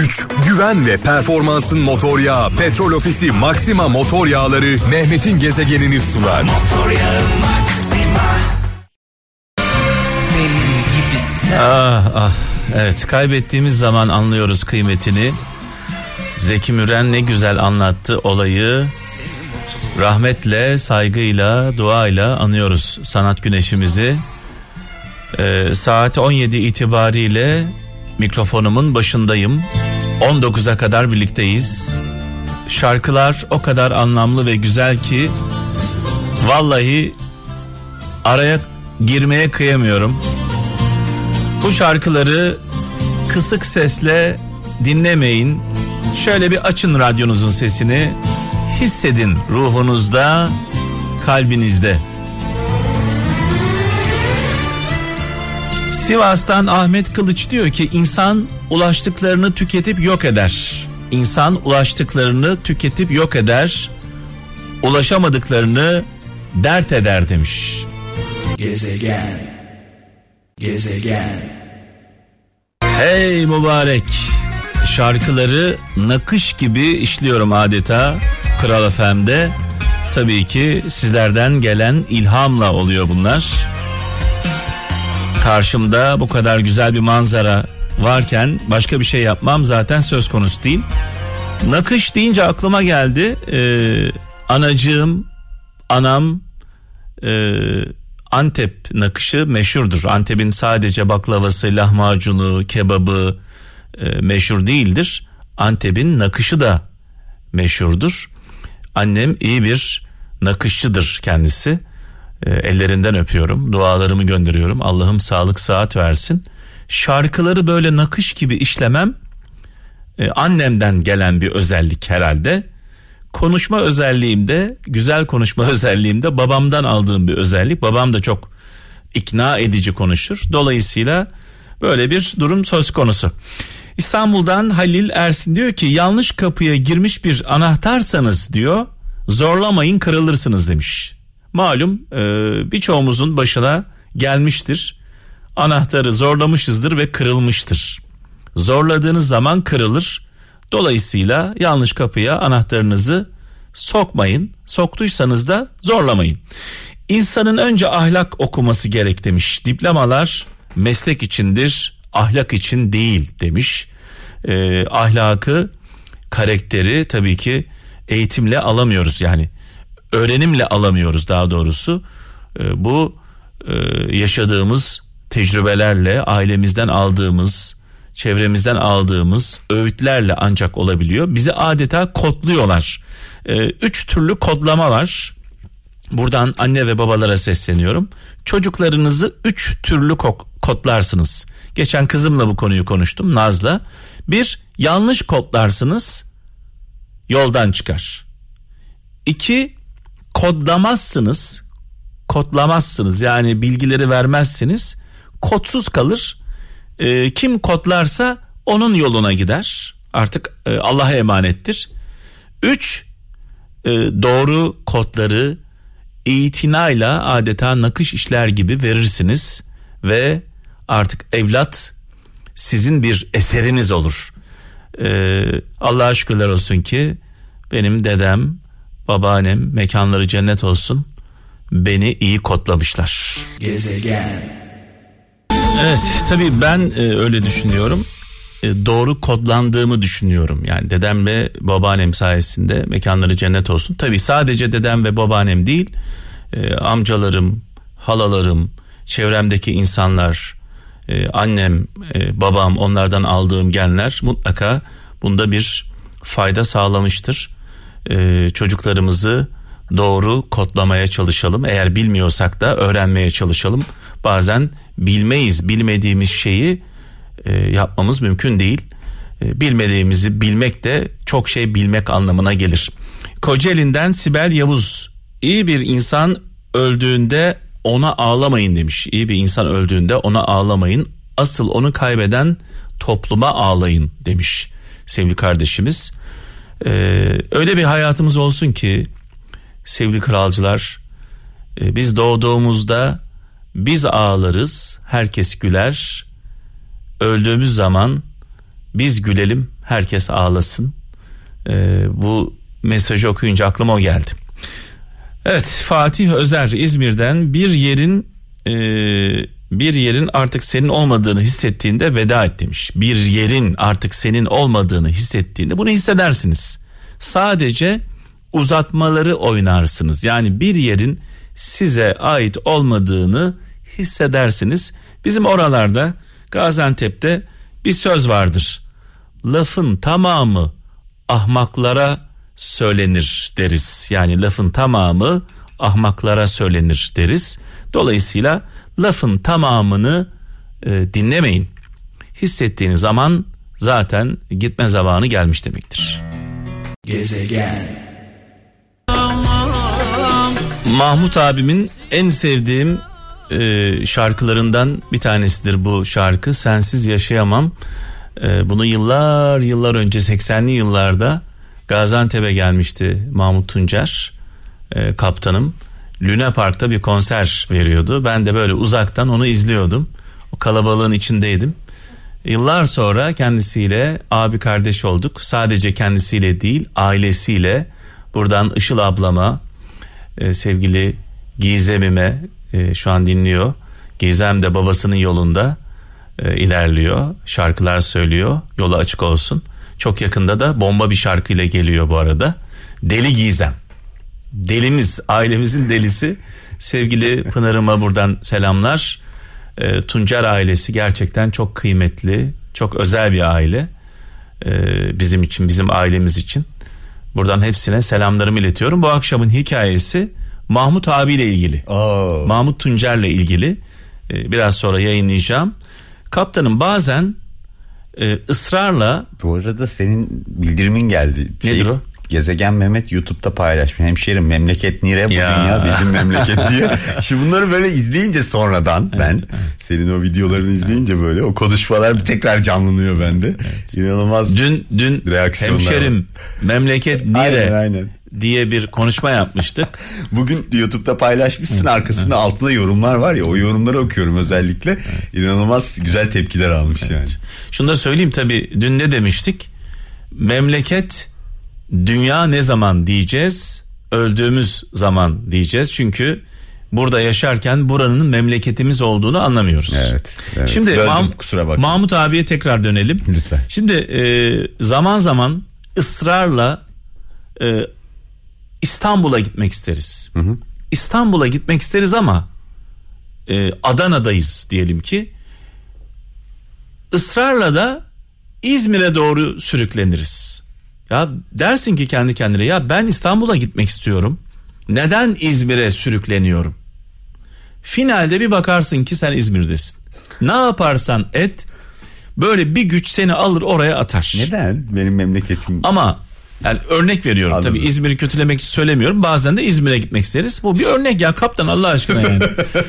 güç, güven ve performansın motor yağı Petrol Ofisi Maxima Motor Yağları Mehmet'in gezegenini sunar. Motor yağı Maxima. Ah ah evet kaybettiğimiz zaman anlıyoruz kıymetini. Zeki Müren ne güzel anlattı olayı. Rahmetle, saygıyla, duayla anıyoruz sanat güneşimizi. Ee, saat 17 itibariyle mikrofonumun başındayım. 19'a kadar birlikteyiz. Şarkılar o kadar anlamlı ve güzel ki vallahi araya girmeye kıyamıyorum. Bu şarkıları kısık sesle dinlemeyin. Şöyle bir açın radyonuzun sesini. Hissedin ruhunuzda, kalbinizde. Sivas'tan Ahmet Kılıç diyor ki insan ulaştıklarını tüketip yok eder. İnsan ulaştıklarını tüketip yok eder. Ulaşamadıklarını dert eder demiş. Gezegen. Gezegen. Hey mübarek. Şarkıları nakış gibi işliyorum adeta Kral FM'de. Tabii ki sizlerden gelen ilhamla oluyor bunlar karşımda bu kadar güzel bir manzara varken başka bir şey yapmam zaten söz konusu değil. Nakış deyince aklıma geldi. Ee, anacığım, anam e, Antep nakışı meşhurdur. Antep'in sadece baklavası, lahmacunu, kebabı e, meşhur değildir. Antep'in nakışı da meşhurdur. Annem iyi bir nakışçıdır kendisi. E, ellerinden öpüyorum. Dualarımı gönderiyorum. Allah'ım sağlık saat versin. Şarkıları böyle nakış gibi işlemem e, annemden gelen bir özellik herhalde. Konuşma özelliğimde, güzel konuşma özelliğimde babamdan aldığım bir özellik. Babam da çok ikna edici konuşur. Dolayısıyla böyle bir durum söz konusu. İstanbul'dan Halil Ersin diyor ki yanlış kapıya girmiş bir anahtarsanız diyor zorlamayın kırılırsınız demiş. Malum e, birçoğumuzun başına gelmiştir. Anahtarı zorlamışızdır ve kırılmıştır. Zorladığınız zaman kırılır. Dolayısıyla yanlış kapıya anahtarınızı sokmayın. Soktuysanız da zorlamayın. İnsanın önce ahlak okuması gerek demiş. Diplomalar meslek içindir, ahlak için değil demiş. E, ahlakı, karakteri tabii ki eğitimle alamıyoruz. Yani öğrenimle alamıyoruz daha doğrusu. E, bu e, yaşadığımız tecrübelerle ailemizden aldığımız çevremizden aldığımız öğütlerle ancak olabiliyor. Bizi adeta kodluyorlar. E, üç türlü kodlama var. Buradan anne ve babalara sesleniyorum. Çocuklarınızı üç türlü kodlarsınız. Geçen kızımla bu konuyu konuştum Naz'la. Bir yanlış kodlarsınız yoldan çıkar. İki kodlamazsınız. Kodlamazsınız yani bilgileri vermezsiniz. Kodsuz kalır. E, kim kodlarsa onun yoluna gider. Artık e, Allah'a emanettir. Üç e, doğru kodları itinayla adeta nakış işler gibi verirsiniz ve artık evlat sizin bir eseriniz olur. Ee, Allah'a şükürler olsun ki benim dedem babaannem mekanları cennet olsun beni iyi kodlamışlar. Gezegen. Evet tabii ben e, öyle düşünüyorum. E, doğru kodlandığımı düşünüyorum. Yani dedem ve babaannem sayesinde mekanları cennet olsun. Tabii sadece dedem ve babaannem değil. E, amcalarım, halalarım, çevremdeki insanlar, e, annem, e, babam onlardan aldığım genler mutlaka bunda bir fayda sağlamıştır e, çocuklarımızı doğru kodlamaya çalışalım. Eğer bilmiyorsak da öğrenmeye çalışalım. Bazen bilmeyiz, bilmediğimiz şeyi e, yapmamız mümkün değil. E, bilmediğimizi bilmek de çok şey bilmek anlamına gelir. Kocaeli'nden Sibel Yavuz iyi bir insan öldüğünde ona ağlamayın demiş. İyi bir insan öldüğünde ona ağlamayın. Asıl onu kaybeden topluma ağlayın demiş sevgili kardeşimiz. Ee, öyle bir hayatımız olsun ki sevgili kralcılar e, biz doğduğumuzda biz ağlarız herkes güler öldüğümüz zaman Biz gülelim, herkes ağlasın. Ee, bu mesajı okuyunca aklıma o geldi. Evet Fatih Özer İzmir'den bir yerin e, bir yerin artık senin olmadığını hissettiğinde veda et demiş. Bir yerin artık senin olmadığını hissettiğinde bunu hissedersiniz. Sadece uzatmaları oynarsınız. Yani bir yerin size ait olmadığını hissedersiniz. Bizim oralarda Gaziantep'te bir söz vardır. Lafın tamamı ahmaklara söylenir deriz. Yani lafın tamamı ahmaklara söylenir deriz. Dolayısıyla lafın tamamını e, dinlemeyin. Hissettiğiniz zaman zaten gitme zamanı gelmiş demektir. Gezegen. Mahmut abimin en sevdiğim e, şarkılarından bir tanesidir bu şarkı. Sensiz yaşayamam. E, bunu yıllar yıllar önce 80'li yıllarda Gaziantep'e gelmişti Mahmut Tuncer e, kaptanım. Luna Park'ta bir konser veriyordu. Ben de böyle uzaktan onu izliyordum. O kalabalığın içindeydim. Yıllar sonra kendisiyle abi kardeş olduk. Sadece kendisiyle değil ailesiyle buradan Işıl ablama e, sevgili Gizem'ime e, şu an dinliyor. Gizem de babasının yolunda e, ilerliyor. Şarkılar söylüyor. Yolu açık olsun. Çok yakında da bomba bir şarkıyla geliyor bu arada. Deli Gizem. Delimiz, ailemizin delisi. Sevgili Pınar'ıma buradan selamlar. E, Tuncer ailesi gerçekten çok kıymetli, çok özel bir aile. E, bizim için, bizim ailemiz için. Buradan hepsine selamlarımı iletiyorum. Bu akşamın hikayesi Mahmut abiyle ilgili. Oo. Mahmut Tuncer'le ilgili. E, biraz sonra yayınlayacağım. Kaptanım bazen e, ısrarla... Bu arada senin bildirimin geldi. Nedir şey, o? Gezegen Mehmet YouTube'da paylaşmış. Hemşerim memleket nire bu ya. dünya bizim memleket diye. Şimdi bunları böyle izleyince sonradan evet, ben evet. senin o videolarını izleyince böyle o konuşmalar bir tekrar canlanıyor bende. Evet. İnanılmaz. Dün dün hemşerim memleket nire aynen, aynen. diye bir konuşma yapmıştık. Bugün YouTube'da paylaşmışsın arkasında altında yorumlar var ya o yorumları okuyorum özellikle. Evet. İnanılmaz güzel tepkiler almış evet. yani. Şunu da söyleyeyim tabii dün ne demiştik? Memleket dünya ne zaman diyeceğiz? Öldüğümüz zaman diyeceğiz. Çünkü burada yaşarken buranın memleketimiz olduğunu anlamıyoruz. Evet. evet. Şimdi Mah- kusura bakma. Mahmut abiye tekrar dönelim. Lütfen. Şimdi e, zaman zaman ısrarla e, İstanbul'a gitmek isteriz. Hı hı. İstanbul'a gitmek isteriz ama e, Adana'dayız diyelim ki. Israrla da İzmir'e doğru sürükleniriz. Ya dersin ki kendi kendine ya ben İstanbul'a gitmek istiyorum. Neden İzmir'e sürükleniyorum? Finalde bir bakarsın ki sen İzmir'desin. Ne yaparsan et böyle bir güç seni alır oraya atar. Neden? Benim memleketim. Ama yani örnek veriyorum Anladım. tabii İzmir'i kötülemek için söylemiyorum. Bazen de İzmir'e gitmek isteriz. Bu bir örnek ya kaptan Allah aşkına yani.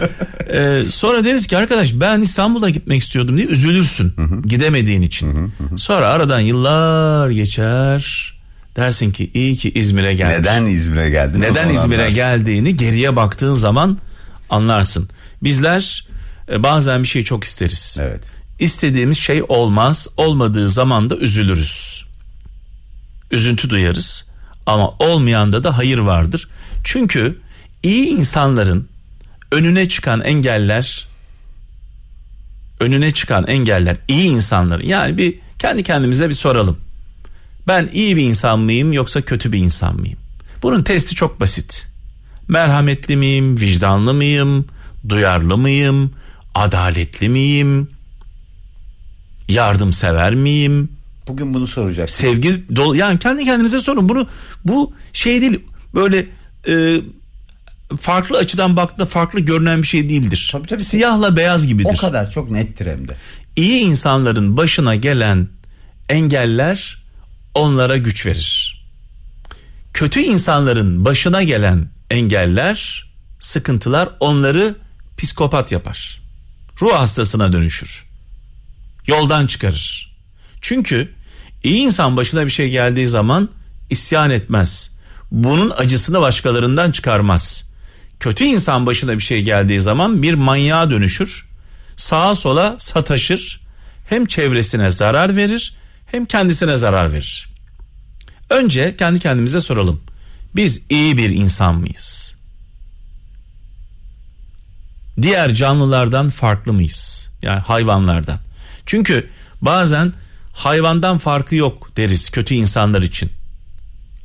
ee, sonra deriz ki arkadaş ben İstanbul'a gitmek istiyordum diye üzülürsün. Hı hı. Gidemediğin için. Hı hı hı. Sonra aradan yıllar geçer. Dersin ki iyi ki İzmir'e geldin. Neden İzmir'e geldin? Neden İzmir'e geldiğini geriye baktığın zaman anlarsın. Bizler e, bazen bir şey çok isteriz. Evet. İstediğimiz şey olmaz. Olmadığı zaman da üzülürüz üzüntü duyarız ama olmayanda da hayır vardır. Çünkü iyi insanların önüne çıkan engeller önüne çıkan engeller iyi insanların yani bir kendi kendimize bir soralım. Ben iyi bir insan mıyım yoksa kötü bir insan mıyım? Bunun testi çok basit. Merhametli miyim, vicdanlı mıyım, duyarlı mıyım, adaletli miyim, yardımsever miyim, Bugün bunu soracak. Sevgi dolu yani kendi kendinize sorun. Bunu bu şey değil böyle e, farklı açıdan baktığında farklı görünen bir şey değildir. Tabii, tabii. Siyahla beyaz gibidir. O kadar çok nettir hem de. İyi insanların başına gelen engeller onlara güç verir. Kötü insanların başına gelen engeller, sıkıntılar onları psikopat yapar. Ruh hastasına dönüşür. Yoldan çıkarır. Çünkü iyi insan başına bir şey geldiği zaman isyan etmez. Bunun acısını başkalarından çıkarmaz. Kötü insan başına bir şey geldiği zaman bir manyağa dönüşür. Sağa sola sataşır. Hem çevresine zarar verir hem kendisine zarar verir. Önce kendi kendimize soralım. Biz iyi bir insan mıyız? Diğer canlılardan farklı mıyız? Yani hayvanlardan. Çünkü bazen hayvandan farkı yok deriz kötü insanlar için.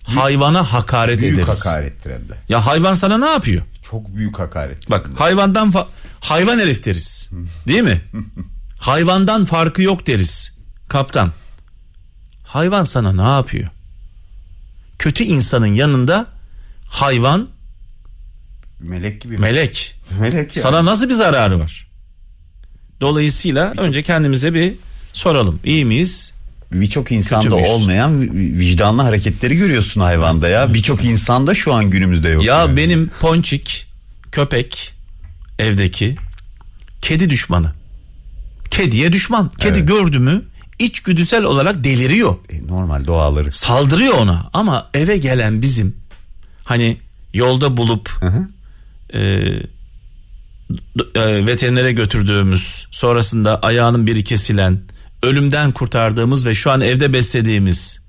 Hayvana hakaret Büyük ederiz. hakarettir hem de. Ya hayvan sana ne yapıyor? Çok büyük hakaret. Bak hayvandan hayvan herif deriz. Değil mi? hayvandan farkı yok deriz. Kaptan. Hayvan sana ne yapıyor? Kötü insanın yanında hayvan Melek gibi. melek. Melek ya. Sana nasıl bir zararı var? Dolayısıyla önce kendimize bir soralım. İyi miyiz? Birçok insanda olmayan vi- vicdanlı hareketleri görüyorsun hayvanda ya. Birçok insanda şu an günümüzde yok. Ya yani. benim ponçik köpek evdeki kedi düşmanı. Kediye düşman. Kedi Evet. gördü mü içgüdüsel olarak deliriyor. E, normal doğaları. Saldırıyor ona ama eve gelen bizim hani yolda bulup hı. e, d- e, veterinere götürdüğümüz sonrasında ayağının biri kesilen ölümden kurtardığımız ve şu an evde beslediğimiz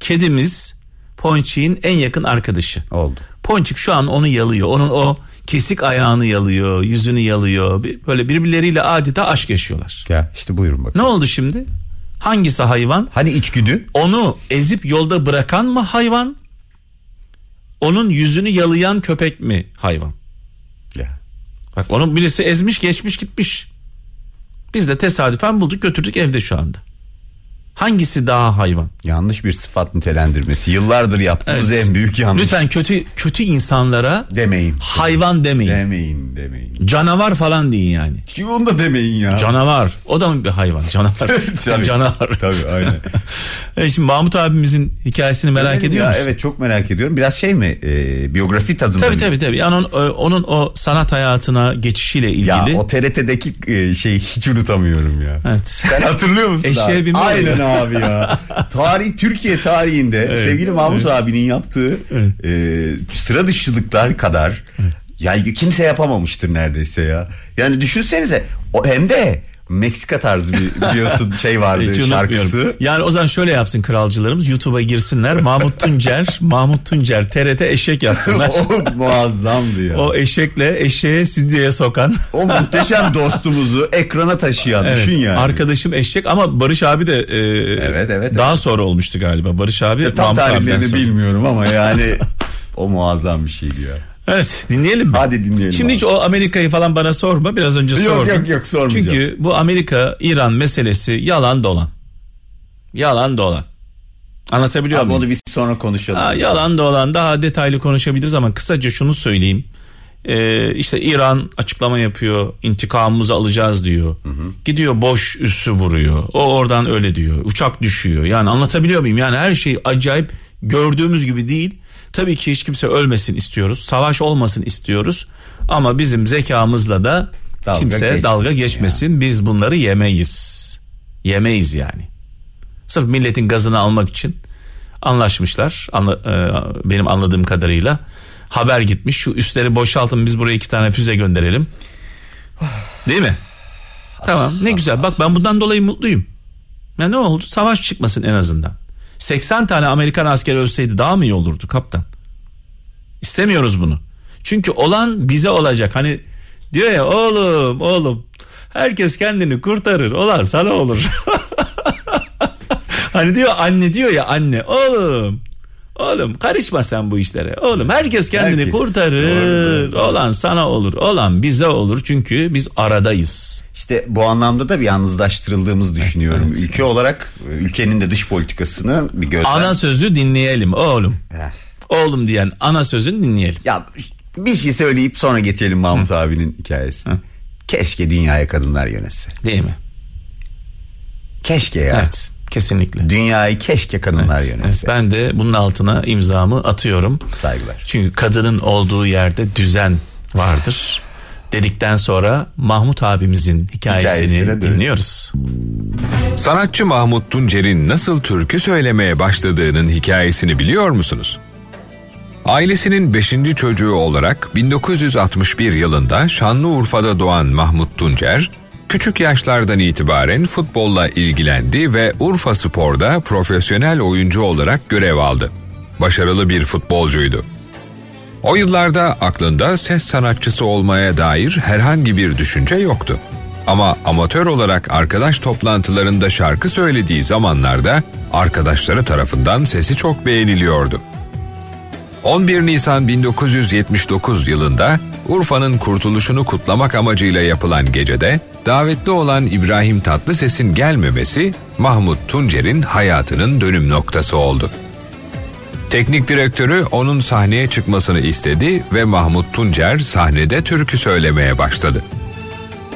kedimiz Ponçik'in en yakın arkadaşı. Oldu. Ponçik şu an onu yalıyor. Onun o kesik ayağını yalıyor, yüzünü yalıyor. Böyle birbirleriyle adeta aşk yaşıyorlar. Ya işte buyurun bakın. Ne oldu şimdi? Hangisi hayvan? Hani içgüdü? Onu ezip yolda bırakan mı hayvan? Onun yüzünü yalayan köpek mi hayvan? Ya. Bak onun birisi ezmiş geçmiş gitmiş. Biz de tesadüfen bulduk götürdük evde şu anda. Hangisi daha hayvan? Yanlış bir sıfat nitelendirmesi. Yıllardır yaptığımız Evet. en büyük yanlış. Lütfen kötü kötü insanlara Demeyin. hayvan demeyin. Demeyin demeyin. Canavar falan deyin yani. Ki onu da demeyin ya. Canavar. O da mı bir hayvan? Canavar. Tabii. Canavar. Tabii aynen. E Şimdi Mahmut abimizin hikayesini merak mi ediyor ya? musun? Evet çok merak ediyorum. Biraz şey mi? e, biyografi tadında Tabii mı? tabii tabii. Yani onun, e, onun o sanat hayatına geçişiyle ilgili. Ya o TRT'deki e, şeyi hiç unutamıyorum ya. Evet. Sen hatırlıyor musun? Eşeğe abi? binme Aynen. Abi ya. Tarih Türkiye tarihinde sevgili Mahmut abinin yaptığı e, sıra dışılıklar kadar ya kimse yapamamıştır neredeyse ya. Yani düşünsenize o hem de Meksika tarzı bir biliyorsun şey vardı şarkısı. Yani o zaman şöyle yapsın kralcılarımız YouTube'a girsinler. Mahmut Tuncer, Mahmut Tuncer TRT eşek yazsınlar. o muazzamdı ya. o eşekle eşeğe stüdyoya sokan. O muhteşem dostumuzu ekrana taşıyan Evet, düşün yani. Arkadaşım eşek ama Barış abi de e, Evet, evet, daha sonra olmuştu galiba. Barış abi Tam Mahmut abiden tarihlerini bilmiyorum ama yani o muazzam bir şeydi ya. Evet dinleyelim mi? Hadi dinleyelim Şimdi abi. hiç o Amerika'yı falan bana sorma. Biraz önce Yok, sordum. yok, yok, sormayacağım. Çünkü bu Amerika-İran meselesi yalan dolan. Yalan dolan. Anlatabiliyor Abi muyum? onu bir sonra konuşalım. Ha, yalan dolan daha detaylı konuşabiliriz ama kısaca şunu söyleyeyim. Ee, işte İran açıklama yapıyor intikamımızı alacağız diyor. Gidiyor boş üssü vuruyor. O oradan öyle diyor. Uçak düşüyor. Yani anlatabiliyor muyum? Yani her şey acayip gördüğümüz gibi değil. Tabii ki hiç kimse ölmesin istiyoruz. Savaş olmasın istiyoruz. Ama bizim zekamızla da Dalga kimse geçmesin dalga geçmesin. Biz bunları yemeyiz. Yemeyiz yani. Sırf milletin gazını almak için anlaşmışlar. Anla, e, benim anladığım kadarıyla haber gitmiş. Şu üstleri boşaltın biz buraya iki tane füze gönderelim. Değil mi? Tamam ne güzel. Bak ben bundan dolayı mutluyum. Ya ne oldu? Savaş çıkmasın en azından. 80 tane Amerikan askeri ölseydi daha mı iyi olurdu kaptan? İstemiyoruz bunu. Çünkü olan bize olacak. Hani diyor ya oğlum oğlum herkes kendini kurtarır. Olan sana olur. hani diyor anne diyor ya anne oğlum Oğlum karışma sen bu işlere. Oğlum herkes kendini Herkes. kurtarır. Doğru. Olan sana olur. Olan bize olur. Çünkü biz aradayız. İşte bu anlamda da bir yalnızlaştırıldığımızı düşünüyorum. Ülke olarak e, ülkenin de dış politikasını bir gözden... Ana sözü dinleyelim oğlum. Eh. Oğlum diyen ana sözünü dinleyelim. Ya bir şey söyleyip sonra geçelim Mahmut abinin hikayesine. Keşke dünyaya kadınlar yönetse. Değil mi? Keşke ya. Evet. Kesinlikle. Dünyayı keşke kadınlar Evet, yönetse. evet. Ben de bunun altına imzamı atıyorum. Saygılar. Çünkü kadının olduğu yerde düzen vardır. Dedikten sonra Mahmut abimizin hikayesini Hikayesine dön. dinliyoruz. Sanatçı Mahmut Tuncer'in nasıl türkü söylemeye başladığının hikayesini biliyor musunuz? Ailesinin 5. çocuğu olarak 1961 yılında Şanlıurfa'da doğan Mahmut Tuncer, Küçük yaşlardan itibaren futbolla ilgilendi ve Urfa Spor'da profesyonel oyuncu olarak görev aldı. Başarılı bir futbolcuydu. O yıllarda aklında ses sanatçısı olmaya dair herhangi bir düşünce yoktu. Ama amatör olarak arkadaş toplantılarında şarkı söylediği zamanlarda arkadaşları tarafından sesi çok beğeniliyordu. 11 Nisan 1979 yılında Urfa'nın kurtuluşunu kutlamak amacıyla yapılan gecede davetli olan İbrahim Tatlıses'in gelmemesi Mahmut Tuncer'in hayatının dönüm noktası oldu. Teknik direktörü onun sahneye çıkmasını istedi ve Mahmut Tuncer sahnede türkü söylemeye başladı.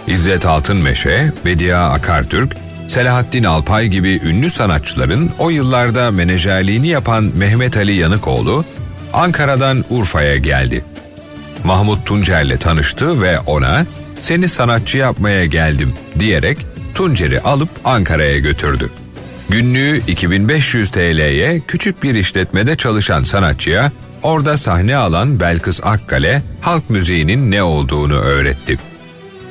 İzzet Altınmeşe, Bedia Akartürk, Selahattin Alpay gibi ünlü sanatçıların o yıllarda menajerliğini yapan Mehmet Ali Yanıkoğlu, Ankara'dan Urfa'ya geldi. Mahmut Tuncer'le tanıştı ve ona seni sanatçı yapmaya geldim diyerek Tuncer'i alıp Ankara'ya götürdü. Günlüğü 2500 TL'ye küçük bir işletmede çalışan sanatçıya orada sahne alan Belkıs Akkale halk müziğinin ne olduğunu öğretti.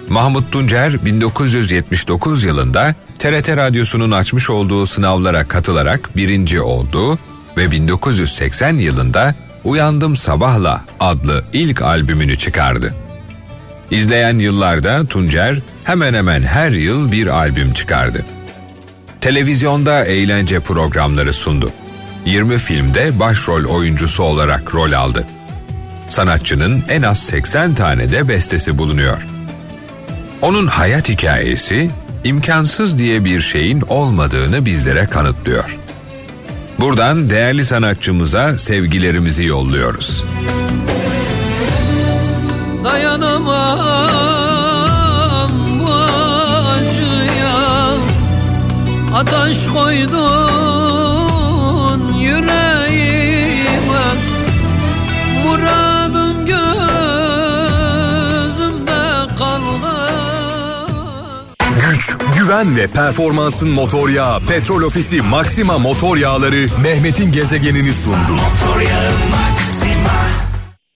Mahmut Tuncer 1979 yılında TRT Radyosu'nun açmış olduğu sınavlara katılarak birinci oldu ve 1980 yılında Uyandım Sabahla adlı ilk albümünü çıkardı. İzleyen yıllarda Tuncer hemen hemen her yıl bir albüm çıkardı. Televizyonda eğlence programları sundu. 20 filmde başrol oyuncusu olarak rol aldı. Sanatçının en az 80 tane de bestesi bulunuyor. Onun hayat hikayesi imkansız diye bir şeyin olmadığını bizlere kanıtlıyor. Buradan değerli sanatçımıza sevgilerimizi yolluyoruz. Dayanamam Ateş koydun yüreğime Muradım gözümde kaldı Güç, güven ve performansın motor yağı Petrol Ofisi Maxima motor yağları Mehmet'in gezegenini sundu. Motor yağı Maxima